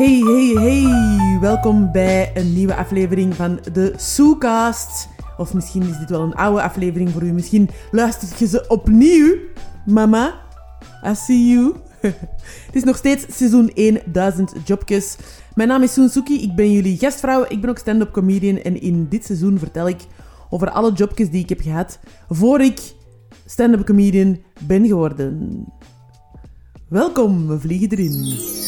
Hey, hey, hey. Welkom bij een nieuwe aflevering van de Soecast. Of misschien is dit wel een oude aflevering voor u. Misschien luistert je ze opnieuw. Mama, I see you. Het is nog steeds seizoen 1000 jobjes. Mijn naam is Soensuki, ik ben jullie gastvrouw. Ik ben ook stand-up comedian en in dit seizoen vertel ik over alle jobjes die ik heb gehad voor ik stand-up comedian ben geworden. Welkom, we vliegen erin.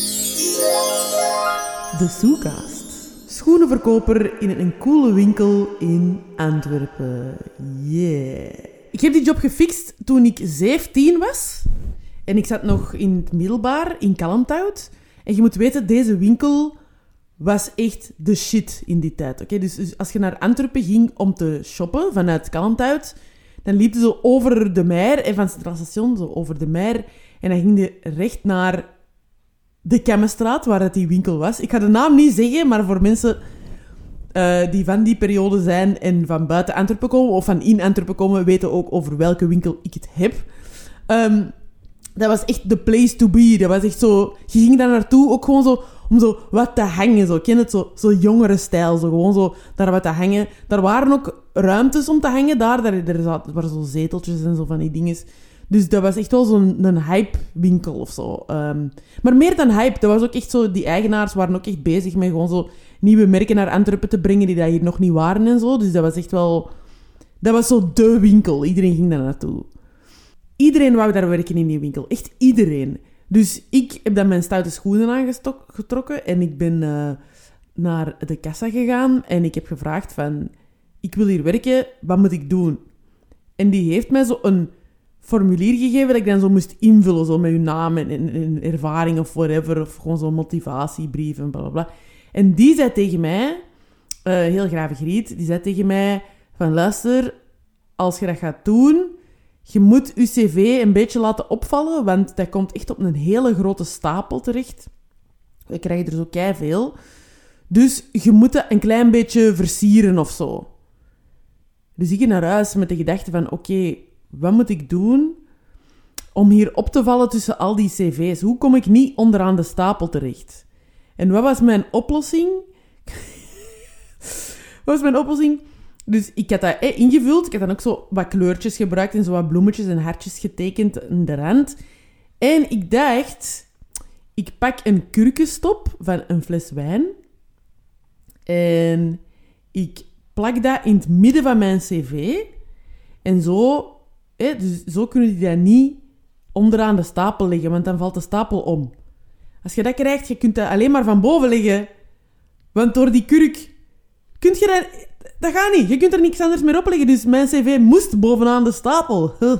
De Soecast. Schoenenverkoper in een coole winkel in Antwerpen. Yeah. Ik heb die job gefixt toen ik 17 was. En ik zat nog in het middelbaar in Kalmthout. En je moet weten, deze winkel was echt de shit in die tijd. Oké, dus, dus, als je naar Antwerpen ging om te shoppen vanuit Kalmthout, dan liep je zo over de Meer, en van Centraal Station, zo over de Meer. En dan ging je recht naar de Kemmenstraat, waar dat die winkel was. Ik ga de naam niet zeggen, maar voor mensen uh, die van die periode zijn en van buiten Antwerpen komen, of van in Antwerpen komen, weten ook over welke winkel ik het heb. Um, dat was echt de place to be. Dat was echt zo... Je ging daar naartoe ook gewoon zo om zo wat te hangen. Zo. Ken het? Zo, zo jongere stijl. Zo. Gewoon zo daar wat te hangen. Daar waren ook ruimtes om te hangen daar. Daar, er waren zo zeteltjes en zo van die dingen. Dus dat was echt wel zo'n hype-winkel of zo. Um, maar meer dan hype. Dat was ook echt zo... Die eigenaars waren ook echt bezig met gewoon zo nieuwe merken naar Antwerpen te brengen die dat hier nog niet waren en zo. Dus dat was echt wel... Dat was zo de winkel. Iedereen ging daar naartoe. Iedereen wou daar werken in die winkel. Echt iedereen. Dus ik heb dan mijn stoute schoenen aangetrokken en ik ben uh, naar de kassa gegaan en ik heb gevraagd van... Ik wil hier werken, wat moet ik doen? En die heeft mij zo een formulier gegeven dat ik dan zo moest invullen, zo met uw naam en, en, ervaring of whatever, of gewoon zo'n motivatiebrief en bla bla. En die zei tegen mij, uh, heel graag Griet, die zei tegen mij van luister, als je dat gaat doen, je moet je cv een beetje laten opvallen, want dat komt echt op een hele grote stapel terecht. We krijgen er zo kei veel. Dus je moet dat een klein beetje versieren of zo. Dus ik ging naar huis met de gedachte van, oké, wat moet ik doen om hier op te vallen tussen al die cv's? Hoe kom ik niet onderaan de stapel terecht? En wat was mijn oplossing? wat was mijn oplossing? Dus ik had dat eh, ingevuld. Ik had dan ook zo wat kleurtjes gebruikt en zo wat bloemetjes en hartjes getekend in de rand. En ik dacht, ik pak een kurkenstop van een fles wijn. En ik plak dat in het midden van mijn cv. En zo, eh, dus zo kunnen die dat niet onderaan de stapel leggen, want dan valt de stapel om. Als je dat krijgt, je kunt dat alleen maar van boven leggen. Want door die kurk kun je daar dat gaat niet. Je kunt er niks anders meer opleggen. Dus mijn cv moest bovenaan de stapel.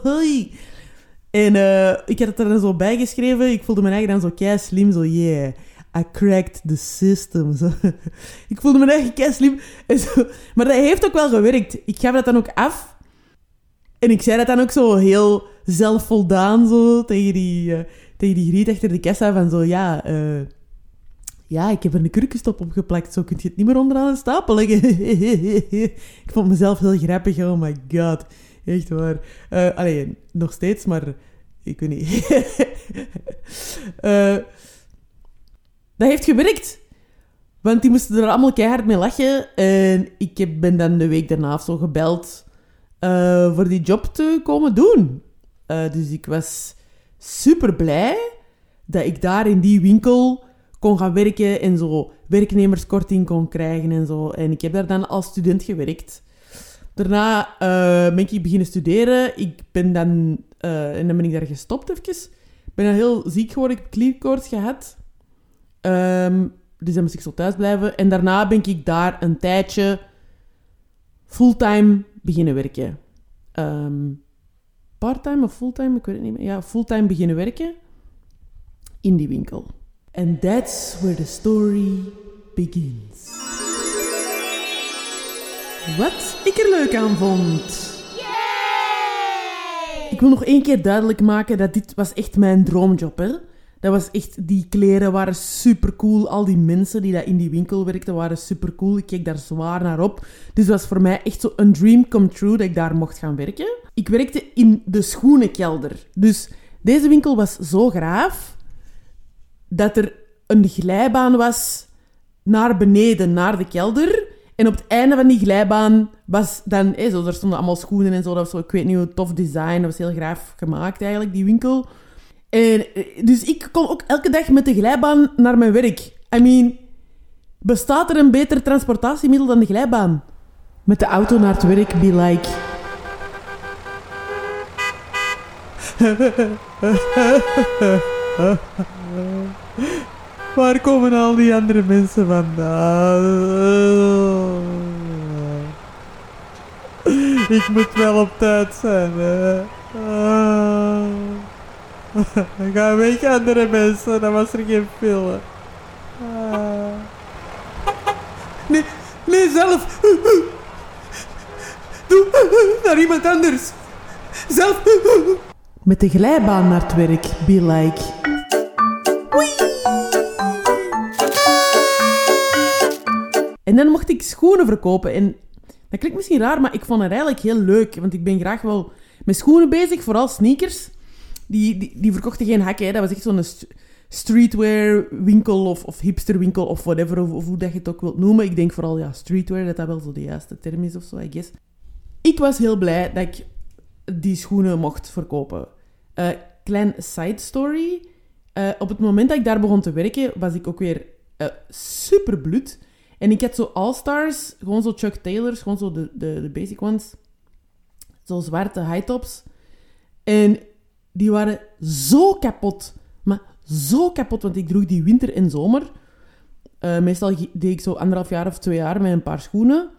en uh, ik had het er dan zo bij geschreven. Ik voelde me eigen dan zo kei slim. Zo, yeah, I cracked the system. Ik voelde me eigen kei slim. Zo. Maar dat heeft ook wel gewerkt. Ik gaf dat dan ook af. En ik zei dat dan ook zo heel zelfvoldaan zo, tegen die, uh, tegen die griet achter de kassa. Van zo, ja... Uh, ja, ik heb er een kurkenstop op geplakt, zo kun je het niet meer onderaan een stapel leggen. ik vond mezelf heel grappig, oh my god. Echt waar. Uh, alleen, nog steeds, maar ik weet niet. dat heeft gewerkt. Want die moesten er allemaal keihard mee lachen. En ik ben dan de week daarna zo gebeld uh, voor die job te komen doen. dus ik was super blij dat ik daar in die winkel kon gaan werken en zo werknemerskorting kon krijgen en zo. En ik heb daar dan als student gewerkt. Daarna uh, ben ik beginnen studeren. Ik ben dan... En dan ben ik daar gestopt even. Ik ben dan heel ziek geworden. Ik heb clearkoorts gehad. Um, dus dan moest ik zo thuis blijven. En daarna ben ik daar een tijdje fulltime beginnen werken. Um, Parttime of fulltime? Ik weet het niet meer. Ja, fulltime beginnen werken. In die winkel. And that's where the story begins. Wat ik er leuk aan vond. Ik wil nog één keer duidelijk maken dat dit was echt mijn droomjob, hè. Dat was echt, die kleren waren super cool. Al die mensen die daar in die winkel werkten waren super cool. Ik keek daar zwaar naar op. Dus het was voor mij echt zo een dream come true dat ik daar mocht gaan werken. Ik werkte in de schoenenkelder. Dus deze winkel was zo graaf dat er een glijbaan was naar beneden, naar de kelder. En op het einde van die glijbaan was dan... Zo, er stonden allemaal schoenen en zo. Dat was zo, ik weet niet hoe tof design. Dat was heel graaf gemaakt eigenlijk, die winkel. En, eh, dus ik kon ook elke dag met de glijbaan naar mijn werk. I mean, bestaat er een beter transportatiemiddel dan de glijbaan? Met de auto naar het werk, be like... Waar komen al die andere mensen vandaan? Ik moet wel op tijd zijn, hè. Ga weg, andere mensen. Dat was er geen film. Nee, nee, zelf. Doe naar iemand anders. Zelf. Met de glijbaan naar het werk, be like. En dan mocht ik schoenen verkopen. En dat klinkt misschien raar, maar ik vond het eigenlijk heel leuk. Want ik ben graag wel met schoenen bezig, vooral sneakers. Die, die, die verkochten geen hakken. Dat was echt zo'n st streetwear winkel of, of hipster winkel of whatever, of, of, hoe dat je het ook wilt noemen. Ik denk vooral, ja, streetwear, dat dat wel zo de juiste term is of zo, I guess. Ik was heel blij dat ik die schoenen mocht verkopen. Uh, klein side story. Uh, op het moment dat ik daar begon te werken, was ik ook weer uh, super bloed. En ik had zo All-Stars, gewoon zo Chuck Taylors, gewoon zo de, de, de basic ones. Zo zwarte high-tops. En die waren zo kapot. Maar zo kapot, want ik droeg die winter en zomer. Uh, meestal deed ik zo anderhalf jaar of twee jaar met een paar schoenen.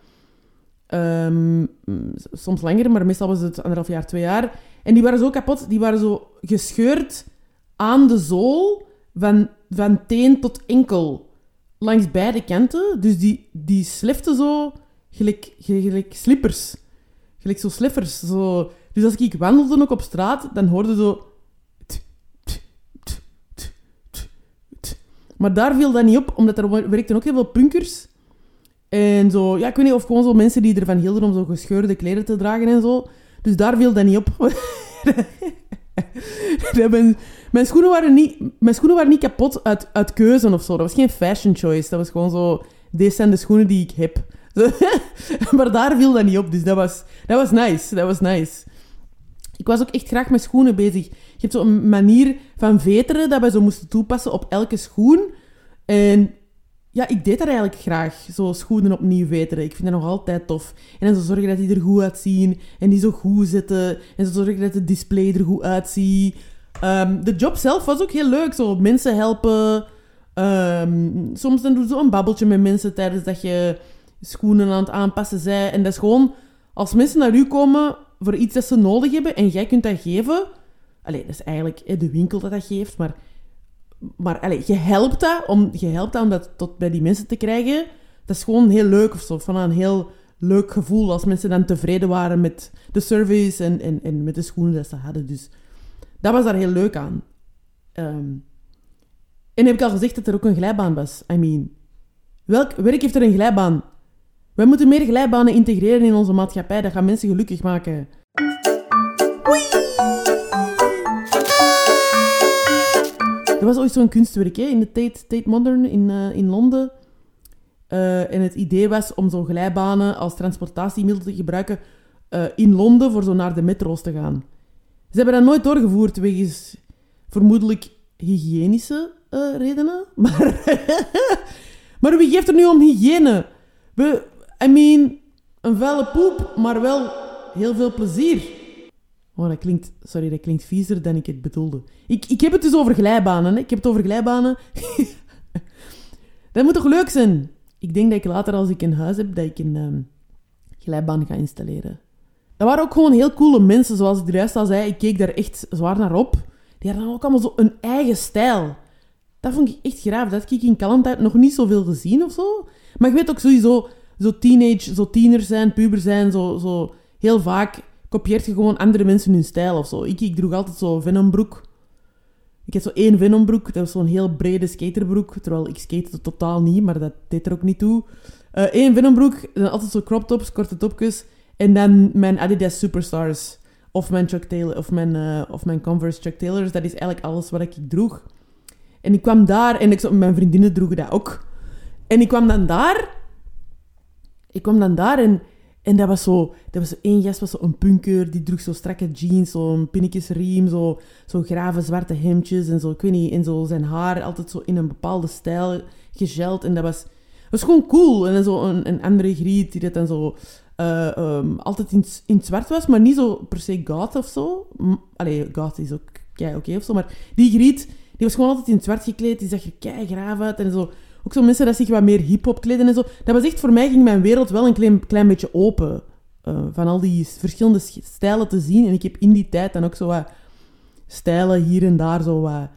Um, soms langer, maar meestal was het anderhalf jaar, twee jaar. En die waren zo kapot, die waren zo gescheurd aan de zool van, van teen tot enkel. Langs beide kanten. Dus die, die sliften zo gelijk, gelijk slippers. Gelijk zo slippers. Zo. Dus als ik wandelde ook op straat, dan hoorde zo... Maar daar viel dat niet op, omdat er werkten ook heel veel punkers. En zo, ja, ik weet niet, of gewoon zo mensen die ervan hielden om zo gescheurde kleren te dragen en zo. Dus daar viel dat niet op. mijn, schoenen waren niet, mijn schoenen waren niet kapot uit, uit keuze of zo. Dat was geen fashion choice. Dat was gewoon zo, deze zijn de schoenen die ik heb. maar daar viel dat niet op. Dus dat was, dat was nice. Dat was nice. Ik was ook echt graag met schoenen bezig. Je hebt zo'n manier van veteren dat we zo moesten toepassen op elke schoen. En ja, ik deed dat eigenlijk graag. Zo schoenen opnieuw veteren. Ik vind dat nog altijd tof. En dan zo zorgen dat die er goed uitzien. En die zo goed zitten. En zo zorgen dat het display er goed uitziet. Um, de job zelf was ook heel leuk. Zo mensen helpen. Um, soms dan doe je een babbeltje met mensen tijdens dat je schoenen aan het aanpassen bent. En dat is gewoon... Als mensen naar u komen voor iets dat ze nodig hebben en jij kunt dat geven... Allee, dat is eigenlijk de winkel dat dat geeft, maar maar allez, je helpt dat om, je helpt dat om dat tot bij die mensen te krijgen. Dat is gewoon heel leuk of zo. Van een heel leuk gevoel als mensen dan tevreden waren met de service en, en, met de schoenen die ze hadden. Dus dat was daar heel leuk aan. Um, en heb ik al gezegd dat er ook een glijbaan was. I mean, welk werk heeft er een glijbaan? Wij moeten meer glijbanen integreren in onze maatschappij. Dat gaat mensen gelukkig maken. Er was ooit zo'n kunstwerk hè, in de Tate, Tate Modern in, uh, in Londen. Uh, en het idee was om zo'n glijbanen als transportatiemiddel te gebruiken uh, in Londen voor zo naar de metro's te gaan. Ze hebben dat nooit doorgevoerd wegens vermoedelijk hygiënische redenen. Maar, maar wie geeft er nu om hygiëne? We, I mean, een vuile poep, maar wel heel veel plezier. Oh, dat klinkt, sorry, dat klinkt viezer dan ik het bedoelde. Ik, ik heb het dus over glijbanen. Hè. Ik heb het over glijbanen. dat moet toch leuk zijn? Ik denk dat ik later, als ik een huis heb, dat ik een um, glijbaan ga installeren. Dat waren ook gewoon heel coole mensen, zoals ik er juist al zei. Ik keek daar echt zwaar naar op. Die hadden ook allemaal zo een eigen stijl. Dat vond ik echt graaf. Dat heb ik in Kalmtheid nog niet zoveel gezien of zo. Maar ik weet ook sowieso, zo teenage, zo tieners zijn, puber zijn, zo, zo heel vaak kopieert je gewoon andere mensen hun stijl of zo. Ik, ik droeg altijd zo Venombroek. Ik had zo één Venombroek, dat was zo'n heel brede skaterbroek. Terwijl ik skate totaal niet, maar dat deed er ook niet toe. Eén uh, Venombroek, dan altijd zo crop tops, korte topjes. En dan mijn Adidas Superstars. Of mijn Chuck Taylor, of mijn, uh, of mijn Converse Chuck Taylors. Dat is eigenlijk alles wat ik droeg. En ik kwam daar en ik, mijn vriendinnen droegen dat ook. En ik kwam dan daar. Ik kwam dan daar en, en dat was zo... Dat was zo één gast was zo een punker, die droeg zo strakke jeans, zo'n pinnetjesriem, zo, zo grave zwarte hemdjes en zo, ik weet niet, en zo zijn haar altijd zo in een bepaalde stijl gegeld. En dat was, was gewoon cool. En dan zo een, andere griet die dat dan zo eh, ehm, altijd in, in zwart was, maar niet zo per se goth of zo. Allee, goth is ook kei oké of zo, maar die griet, die was gewoon altijd in het zwart gekleed, die zag er kei graaf uit en zo. Ook zo mensen dat zich wat meer hip-hop kleden en zo. Dat was echt, voor mij ging mijn wereld wel een klein, klein beetje open. eh, van al die verschillende sch- stijlen te zien. En ik heb in die tijd dan ook zo wat stijlen hier en daar zo wat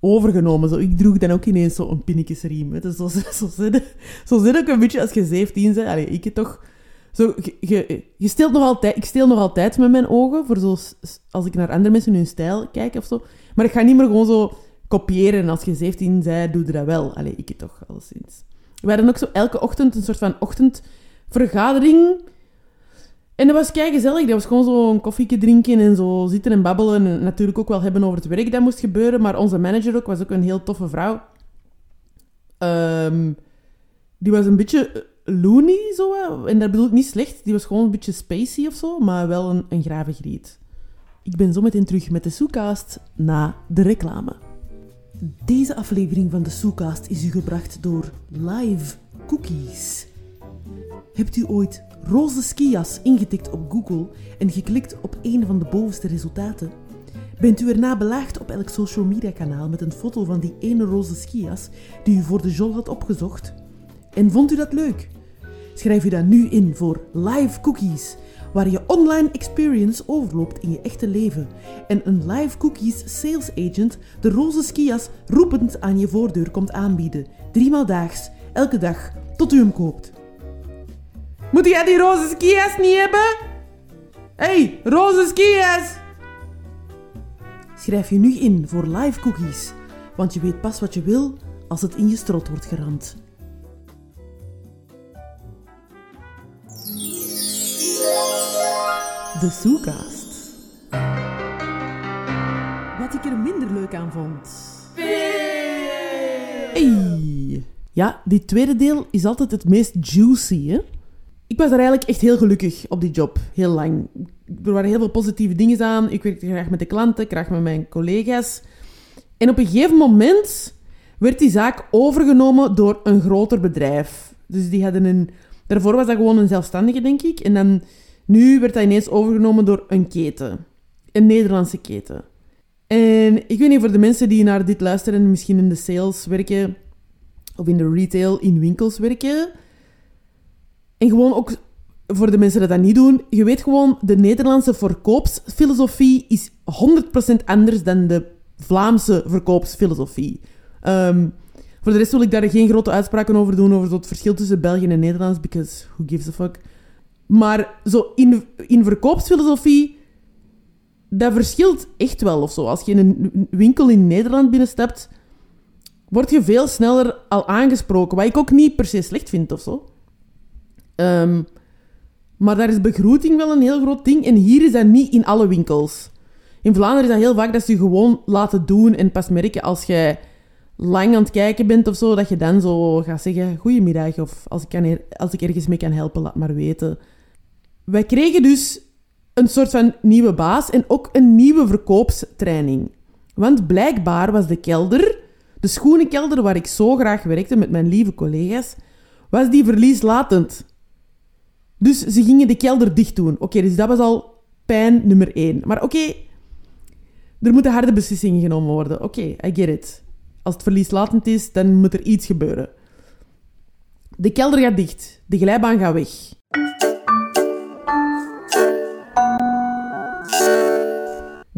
overgenomen. Zo, ik droeg dan ook ineens zo een pinnetjesriem. Zo, zo, zit, zo zit ook een beetje als je 17 bent. Allee, ik toch... Zo, je, je, nog altijd, ik steel nog altijd met mijn ogen, voor zo, als ik naar andere mensen hun stijl kijk of zo. Maar ik ga niet meer gewoon zo kopiëren. Als je 17 bent, doe je dat wel. Allee, ik het toch, alleszins. We hadden ook zo elke ochtend een soort van ochtendvergadering. En dat was kei gezellig. Dat was gewoon zo een koffietje drinken en zo zitten en babbelen. En natuurlijk ook wel hebben over het werk dat moest gebeuren. Maar onze manager ook was ook een heel toffe vrouw. Ehm, die was een beetje loony, zo. En dat bedoel ik niet slecht. Die was gewoon een beetje spacey of zo, maar wel een, een grave griet. Ik ben zo meteen terug met de Soecast na de reclame. Deze aflevering van de Soecast is u gebracht door Live Cookies. Hebt u ooit roze skias ingetikt op Google en geklikt op een van de bovenste resultaten? Bent u erna belaagd op elk social media kanaal met een foto van die ene roze skias die u voor de jol had opgezocht? En vond u dat leuk? Schrijf u dan nu in voor Live Cookies, waar je online experience overloopt in je echte leven en een Live Cookies sales agent de roze skias roepend aan je voordeur komt aanbieden. Driemaal daags, elke dag, tot u hem koopt. Moet jij die roze skias niet hebben? hey, roze skias! Schrijf je nu in voor live cookies, want je weet pas wat je wil als het in je strot wordt geramd. De Soekast. Wat ik er minder leuk aan vond. Hey. Ja, die tweede deel is altijd het meest juicy, hè? Ik was er eigenlijk echt heel gelukkig op die job, heel lang. Er waren heel veel positieve dingen aan. Ik werkte graag met de klanten, graag met mijn collega's. En op een gegeven moment werd die zaak overgenomen door een groter bedrijf. Dus die hadden een... Daarvoor was dat gewoon een zelfstandige, denk ik. En dan... Nu werd dat ineens overgenomen door een keten. Een Nederlandse keten. En ik weet niet, voor de mensen die naar dit luisteren en misschien in de sales werken, of in de retail, in winkels werken, en gewoon ook voor de mensen die dat niet doen, je weet gewoon, de Nederlandse verkoopsfilosofie is 100% anders dan de Vlaamse verkoopsfilosofie. Ehm, voor de rest wil ik daar geen grote uitspraken over doen, over het verschil tussen België en Nederlands, because who gives a fuck. Maar zo in, in verkoopsfilosofie, dat verschilt echt wel of zo. Als je in een winkel in Nederland binnenstapt, word je veel sneller al aangesproken. Wat ik ook niet per se slecht vind of zo. Ehm, maar daar is begroeting wel een heel groot ding. En hier is dat niet in alle winkels. In Vlaanderen is dat heel vaak dat ze je gewoon laten doen en pas merken als je lang aan het kijken bent of zo, dat je dan zo gaat zeggen, goedemiddag, of als ik, kan als ik ergens mee kan helpen, laat maar weten. Wij kregen dus een soort van nieuwe baas en ook een nieuwe verkoopstraining. Want blijkbaar was de kelder, de schoenenkelder waar ik zo graag werkte met mijn lieve collega's, was die verlieslatend. Dus ze gingen de kelder dicht doen. Oké, dus dat was al pijn nummer één. Maar oké, er moeten harde beslissingen genomen worden. Oké, I get it. Als het verlieslatend is, dan moet er iets gebeuren. De kelder gaat dicht. De glijbaan gaat weg.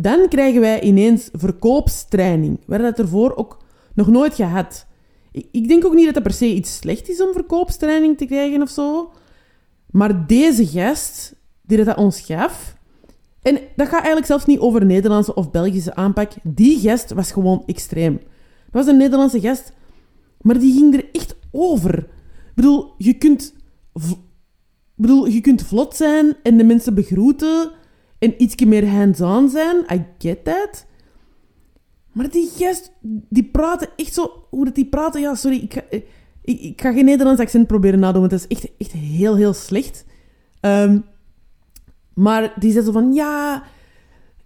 Dan krijgen wij ineens verkoopstraining. We dat ervoor ook nog nooit gehad. Ik, ik denk ook niet dat het per se iets slecht is om verkoopstraining te krijgen of zo. Maar deze gast, die dat ons gaf... En dat gaat eigenlijk zelfs niet over Nederlandse of Belgische aanpak. Die gast was gewoon extreem. Dat was een Nederlandse gast, maar die ging er echt over. Ik bedoel, je kunt, bedoel, je kunt vlot zijn en de mensen begroeten en ietsje meer hands-on zijn. I get that. Maar die gast, die praten echt zo... Hoe dat die praten, ja, sorry, ik ga, ik, ik ga geen Nederlands accent proberen nadoen, want dat is echt, echt heel, heel slecht. Ehm, maar die zei zo van, ja...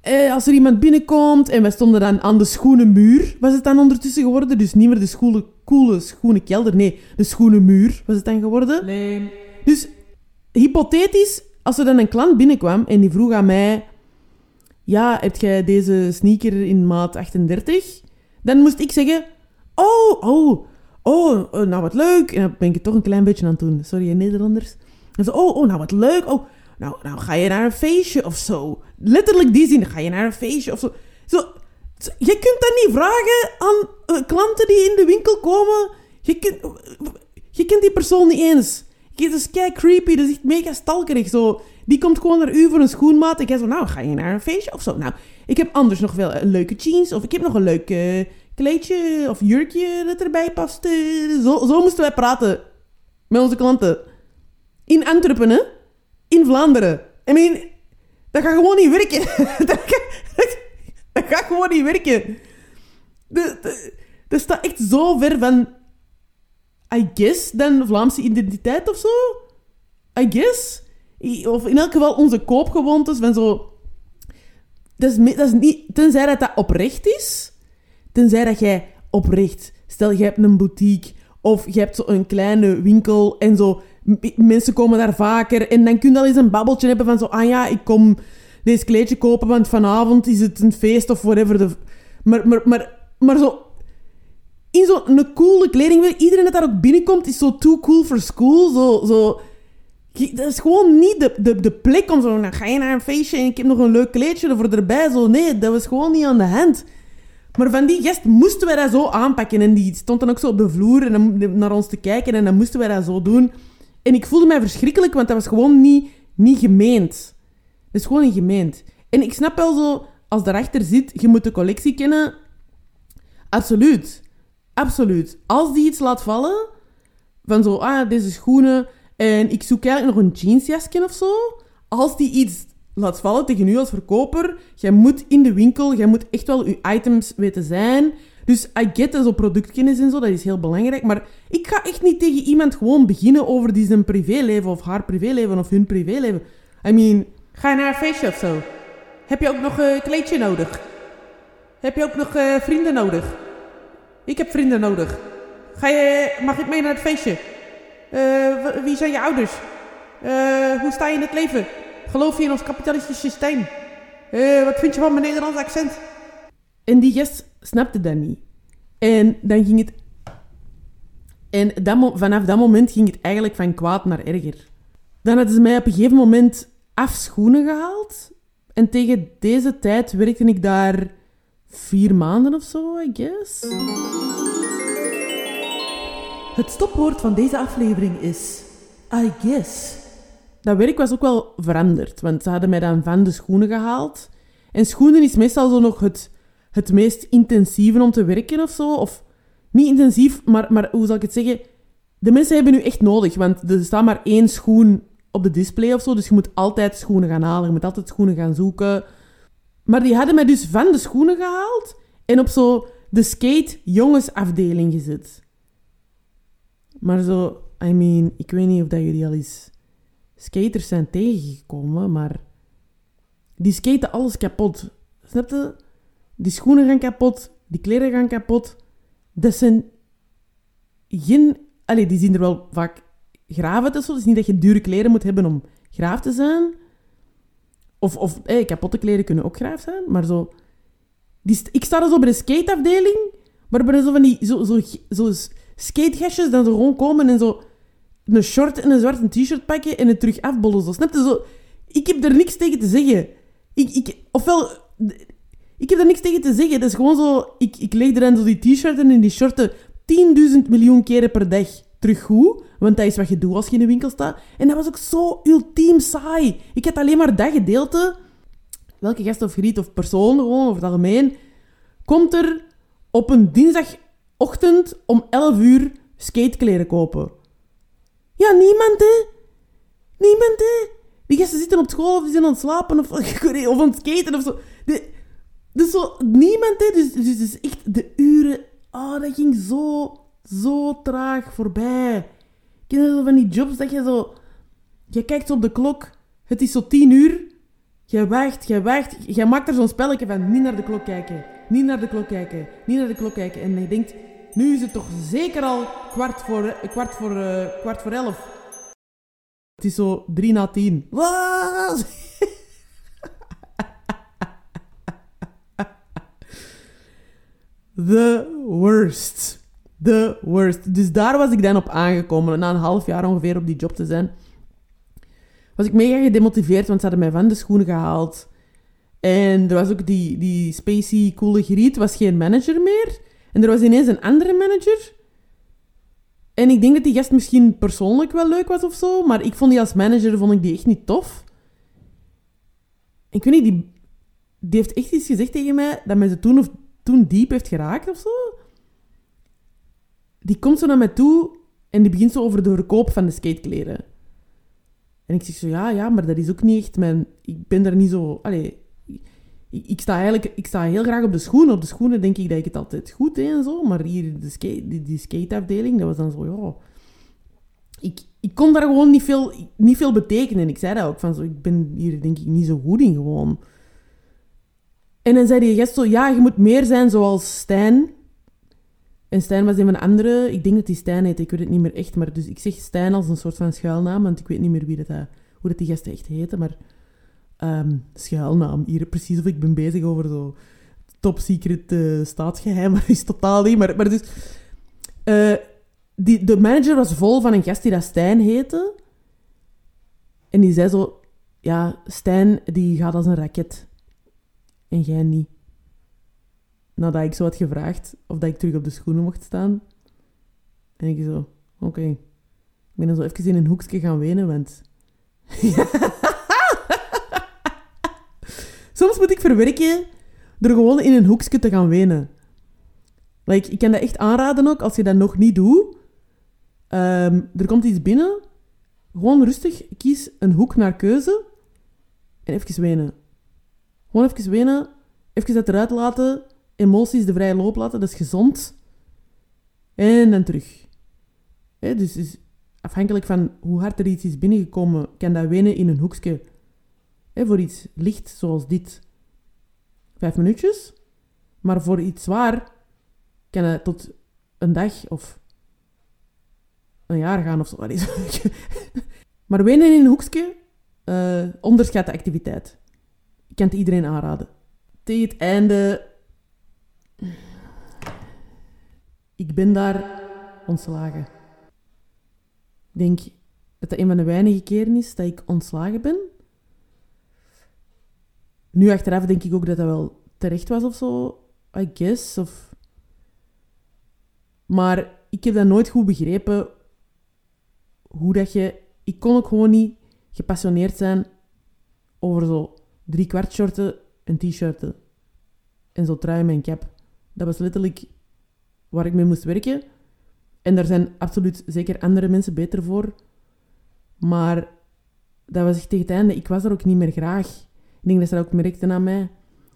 Eh, als er iemand binnenkomt en wij stonden dan aan de schone muur, was het dan ondertussen geworden. Dus niet meer de schoele, coole schone kelder, nee, de schone muur was het dan geworden. Nee. Dus hypothetisch, als er dan een klant binnenkwam en die vroeg aan mij: Ja, heb jij deze sneaker in maat 38? Dan moest ik zeggen: Oh, oh, oh, oh, nou wat leuk. En dan ben ik toch een klein beetje aan het doen. Sorry, Nederlanders. En zo, oh, oh, nou wat leuk. Oh, nou, nou ga je naar een feestje of zo. Letterlijk die zin, ga je naar een feestje of zo. Zo, zo- je kunt dat niet vragen aan eh, klanten die in de winkel komen. Je kunt, je kent die persoon niet eens. Dat is kei creepy, dat is echt mega stalkerig. Zo. Die komt gewoon naar u voor een schoenmaat. En jij zo, nou, ga je naar een feestje of zo? Nou, ik heb anders nog wel leuke jeans. Of ik heb nog een leuk kleedje of jurkje dat erbij past. eh. zo, zo moesten wij praten met onze klanten. In Antwerpen, hè? In Vlaanderen. I mean, dat gaat gewoon niet werken. dat, gaat, dat gewoon niet werken. De, dat staat echt zo ver van... I guess, dan Vlaamse identiteit of zo? I guess. Of in elk geval onze koopgewoontes van zo... Dat is, dat niet... Tenzij dat dat oprecht is. Tenzij dat jij oprecht... Stel, je hebt een boutique of je hebt zo een kleine winkel en zo... Mensen komen daar vaker en dan kun je al eens een babbeltje hebben van zo... Ah ja, ik kom deze kleedje kopen, want vanavond is het een feest of whatever. De, maar, maar, maar, maar zo in zo'n coole kleding. Iedereen dat daar ook binnenkomt is zo too cool for school. Zo, zo. Dat is gewoon niet de, de, de plek om zo... Nou, ga je naar een feestje en ik heb nog een leuk kleedje ervoor erbij. Zo, nee, dat was gewoon niet aan de hand. Maar van die gast moesten wij dat zo aanpakken. En die stond dan ook zo op de vloer en naar ons te kijken. En dan moesten wij dat zo doen. En ik voelde mij verschrikkelijk, want dat was gewoon niet, niet gemeend. Dat is gewoon niet gemeend. En ik snap wel zo, als daarachter zit, je moet de collectie kennen. Absoluut. Absoluut. Als die iets laat vallen, van zo, ah, deze schoenen, en ik zoek eigenlijk nog een jeansjasje of zo. Als die iets laat vallen tegen u als verkoper, jij moet in de winkel, jij moet echt wel je items weten zijn. Dus I get dat, zo productkennis en zo, dat is heel belangrijk. Maar ik ga echt niet tegen iemand gewoon beginnen over die zijn privéleven of haar privéleven of hun privéleven. I mean, ga je naar een feestje of zo? Heb je ook nog een kleedje nodig? Heb je ook nog eh, vrienden nodig? Ik heb vrienden nodig. Ga je, mag ik mee naar het feestje? Eh, wie zijn je ouders? Eh, hoe sta je in het leven? Geloof je in ons kapitalistische systeem? Eh, wat vind je van mijn Nederlands accent? En die gast snapte dat niet. En dan ging het... En vanaf dat moment ging het eigenlijk van kwaad naar erger. Dan hadden ze mij op een gegeven moment afschoenen gehaald. En tegen deze tijd werkte ik daar vier maanden of zo, I guess. Het stopwoord van deze aflevering is I guess. Dat werk was ook wel veranderd, want ze hadden mij dan van de schoenen gehaald. En schoenen is meestal zo nog het, het meest intensieve om te werken of zo. Of niet intensief, maar, maar hoe zal ik het zeggen? De mensen hebben nu echt nodig, want er staat maar één schoen op de display of zo. Dus je moet altijd schoenen gaan halen, je moet altijd schoenen gaan zoeken. Maar die hadden mij dus van de schoenen gehaald en op zo de skate jongensafdeling gezet. Maar zo, I mean, ik weet niet of dat jullie al eens skaters zijn tegengekomen, maar die skaten alles kapot. Snap je? Die schoenen gaan kapot, die kleren gaan kapot. Dat zijn geen... Allee, die zien er wel vaak graaf uit. Het is niet dat je dure kleren moet hebben om graaf te zijn. Of, of kapotte kleren kunnen ook graaf zijn, maar zo... Die, ik sta er zo bij de skateafdeling, waarbij er zo van die zo, zo, zo dan zo gewoon komen en zo een short en een zwarte t-shirt pakken en het terug afbollen. Zo. Snap je? Zo, ik heb er niks tegen te zeggen. Ik, ik, ofwel, ik heb er niks tegen te zeggen. Dat is gewoon zo... Ik, ik leg er dan zo die t-shirten en die shorten 10.000 miljoen keren per dag terug goed. Want dat is wat je doet als je in de winkel staat. En dat was ook zo ultiem saai. Ik had alleen maar dat gedeelte. Welke gast of griet of persoon, gewoon over het algemeen, komt er op een dinsdagochtend om 11 uur skatekleren kopen. Ja, niemand, hè? Niemand, hè? Die gasten zitten op school of die zijn aan het slapen of, of aan het skaten of zo. Dus zo, niemand, hè. Dus, dus, dus echt de uren... Oh, dat ging zo, zo traag voorbij. Ken je zo van die jobs dat je zo... Je kijkt op de klok, het is zo tien uur. Je wacht, je wacht. Je maakt er zo'n spelletje van niet naar de klok kijken. Niet naar de klok kijken. Niet naar de klok kijken. En je denkt, nu is het toch zeker al kwart voor, kwart voor, uh, kwart voor elf. Het is zo drie na tien. Wat? The worst. The worst. Dus daar was ik dan op aangekomen. Na een half jaar ongeveer op die job te zijn. Was ik mega gedemotiveerd, want ze hadden mij van de schoenen gehaald. En er was ook die, die spacey, coole Griet, was geen manager meer. En er was ineens een andere manager. En ik denk dat die gast misschien persoonlijk wel leuk was of zo. Maar ik vond die als manager vond ik die echt niet tof. Ik weet niet, die, die heeft echt iets gezegd tegen mij dat mij ze toen of toen diep heeft geraakt of zo. Die komt zo naar mij toe en die begint zo over de verkoop van de skatekleren. En ik zeg zo, ja, ja, maar dat is ook niet echt mijn... Ik ben daar niet zo... Allee, ik, ik, sta eigenlijk ik sta heel graag op de schoenen. Op de schoenen denk ik dat ik het altijd goed deed en zo. Maar hier, de skate, die, die skateafdeling, dat was dan zo, ja... Ik, ik kon daar gewoon niet veel, niet veel betekenen. Ik zei dat ook, van zo, ik ben hier denk ik niet zo goed in gewoon. En dan zei die gast zo, ja, je moet meer zijn zoals Stijn. En Stijn was een van de andere. Ik denk dat hij Stijn heet, ik weet het niet meer echt. Maar dus ik zeg Stijn als een soort van schuilnaam, want ik weet niet meer wie dat, hoe dat die gasten echt heette. Maar um, schuilnaam, hier precies of ik ben bezig over zo top secret uh, staatsgeheim, maar is totaal niet. Maar, maar dus, uh, die, de manager was vol van een gast die dat Stijn heette. En die zei zo, ja, Stijn die gaat als een raket. En jij niet. Nadat ik zo had gevraagd of dat ik terug op de schoenen mocht staan. En ik zo, oké. Ik ben dan zo even in een hoekje gaan wenen, want... Soms moet ik verwerken door gewoon in een hoekje te gaan wenen. Like, ik kan dat echt aanraden ook, als je dat nog niet doet. Um, er komt iets binnen. Gewoon rustig, kies een hoek naar keuze. En even wenen. Gewoon even wenen. Even dat eruit laten. Emoties de vrije loop laten. Dat is gezond. En dan terug. dus, dus afhankelijk van hoe hard er iets is binnengekomen, kan dat wenen in een hoekje voor iets licht zoals dit, vijf minuutjes. Maar voor iets zwaar kan het tot een dag of een jaar gaan of zo. maar wenen in een hoekje, uh, onderschat de activiteit. Ik kan het iedereen aanraden. Tegen het einde... Ik ben daar ontslagen. Ik denk dat dat een van de weinige keren is dat ik ontslagen ben. Nu achteraf denk ik ook dat dat wel terecht was of zo, I guess. Of... Maar ik heb dat nooit goed begrepen. Hoe dat je... Ik kon ook gewoon niet gepassioneerd zijn over zo drie kwart shorten en t-shirten. En zo trui en cap. Dat was letterlijk waar ik mee moest werken. En daar zijn absoluut zeker andere mensen beter voor. Maar dat was echt tegen het einde. Ik was er ook niet meer graag. Ik denk dat ze dat ook merkten aan mij.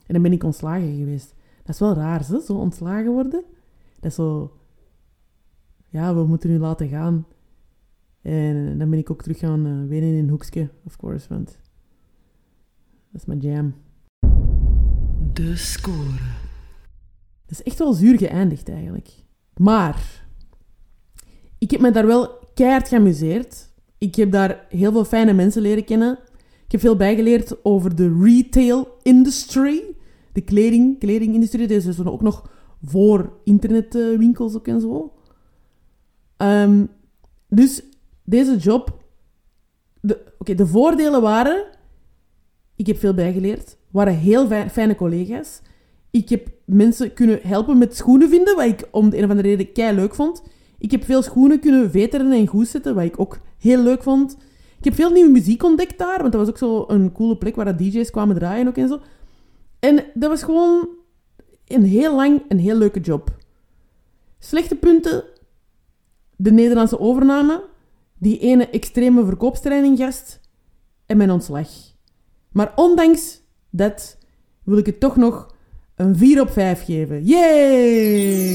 En dan ben ik ontslagen geweest. Dat is wel raar, zo, zo ontslagen worden. Dat is zo... Ja, we moeten nu laten gaan. En dan ben ik ook terug gaan uh, wenen in een hoekje, of course, want... Dat is mijn jam. De score. Dat is echt wel zuur geëindigd, eigenlijk. Maar... Ik heb me daar wel keihard geamuseerd. Ik heb daar heel veel fijne mensen leren kennen. Ik heb veel bijgeleerd over de retail industry. De kleding, kledingindustrie. Deze is ook nog voor internetwinkels ook en zo. Um, dus deze job... Oké, de, de voordelen waren... Ik heb veel bijgeleerd. waren heel fijne collega's. Ik heb mensen kunnen helpen met schoenen vinden, wat ik om de een of andere reden kei leuk vond. Ik heb veel schoenen kunnen veteren en goed zetten, wat ik ook heel leuk vond. Ik heb veel nieuwe muziek ontdekt daar, want dat was ook zo een coole plek waar de DJ's kwamen draaien ook en zo. En dat was gewoon een heel lang een heel leuke job. Slechte punten, de Nederlandse overname, die ene extreme verkoopstreininggast en mijn ontslag. Maar ondanks dat wil ik het toch nog een 4 op 5 geven. Yay!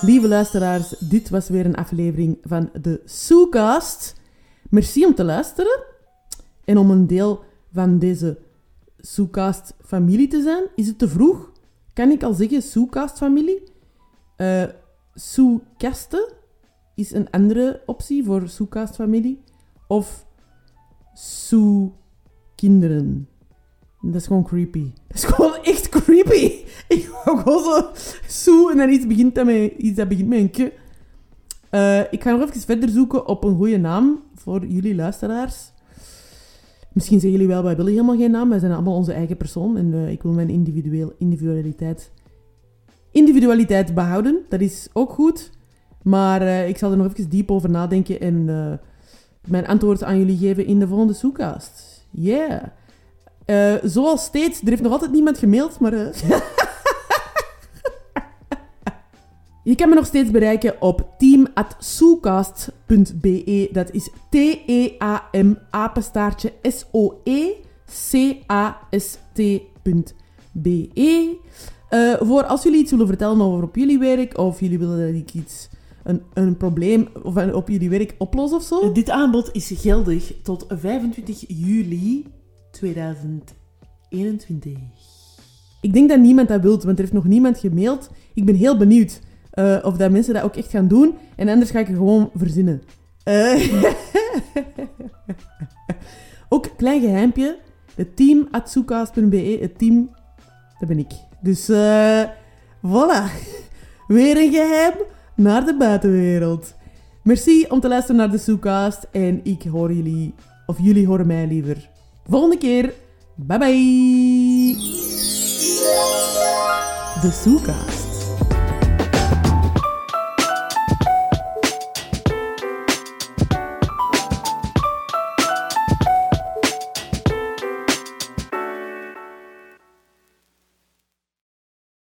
Lieve luisteraars, dit was weer een aflevering van de Soecast. Merci om te luisteren en om een deel van deze Soecast-familie te zijn. Is het te vroeg? Kan ik al zeggen Soecast-familie? Uh, Soekasten is een andere optie voor Soecast-familie. Of Soe-kinderen. Dat is gewoon creepy. Dat is gewoon echt creepy. Ik wou gewoon zo Soe en dan iets, begint dat met, iets dat begint met een ke. Uh, ik ga nog even verder zoeken op een goede naam voor jullie luisteraars. Misschien zeggen jullie wel, wij willen helemaal geen naam. Wij zijn allemaal onze eigen persoon. En uh, ik wil mijn individueel, individualiteit, individualiteit behouden. Dat is ook goed. Maar uh, ik zal er nog even diep over nadenken en mijn antwoord aan jullie geven in de volgende Soecast. Yeah. Zoals steeds, er heeft nog altijd niemand gemaild, maar... Je kan me nog steeds bereiken op team.soecast.be. Dat is T-E-A-M apenstaartje S-O-E-C-A-S-T.be. Uh, voor als jullie iets willen vertellen over op jullie werk, of jullie willen dat ik iets, een, een probleem op jullie werk oplos of zo. Dit aanbod is geldig tot 25 juli 2021. Ik denk dat niemand dat wilt, want er heeft nog niemand gemaild. Ik ben heel benieuwd. Uh, of dat mensen dat ook echt gaan doen. En anders ga ik er gewoon verzinnen. Uh, ook klein geheimpje. Het team. Het team, dat ben ik. Dus uh, voilà. Weer een geheim naar de buitenwereld. Merci om te luisteren naar de Soekast. En ik hoor jullie, of jullie horen mij liever. Volgende keer. Bye bye. De Soekast.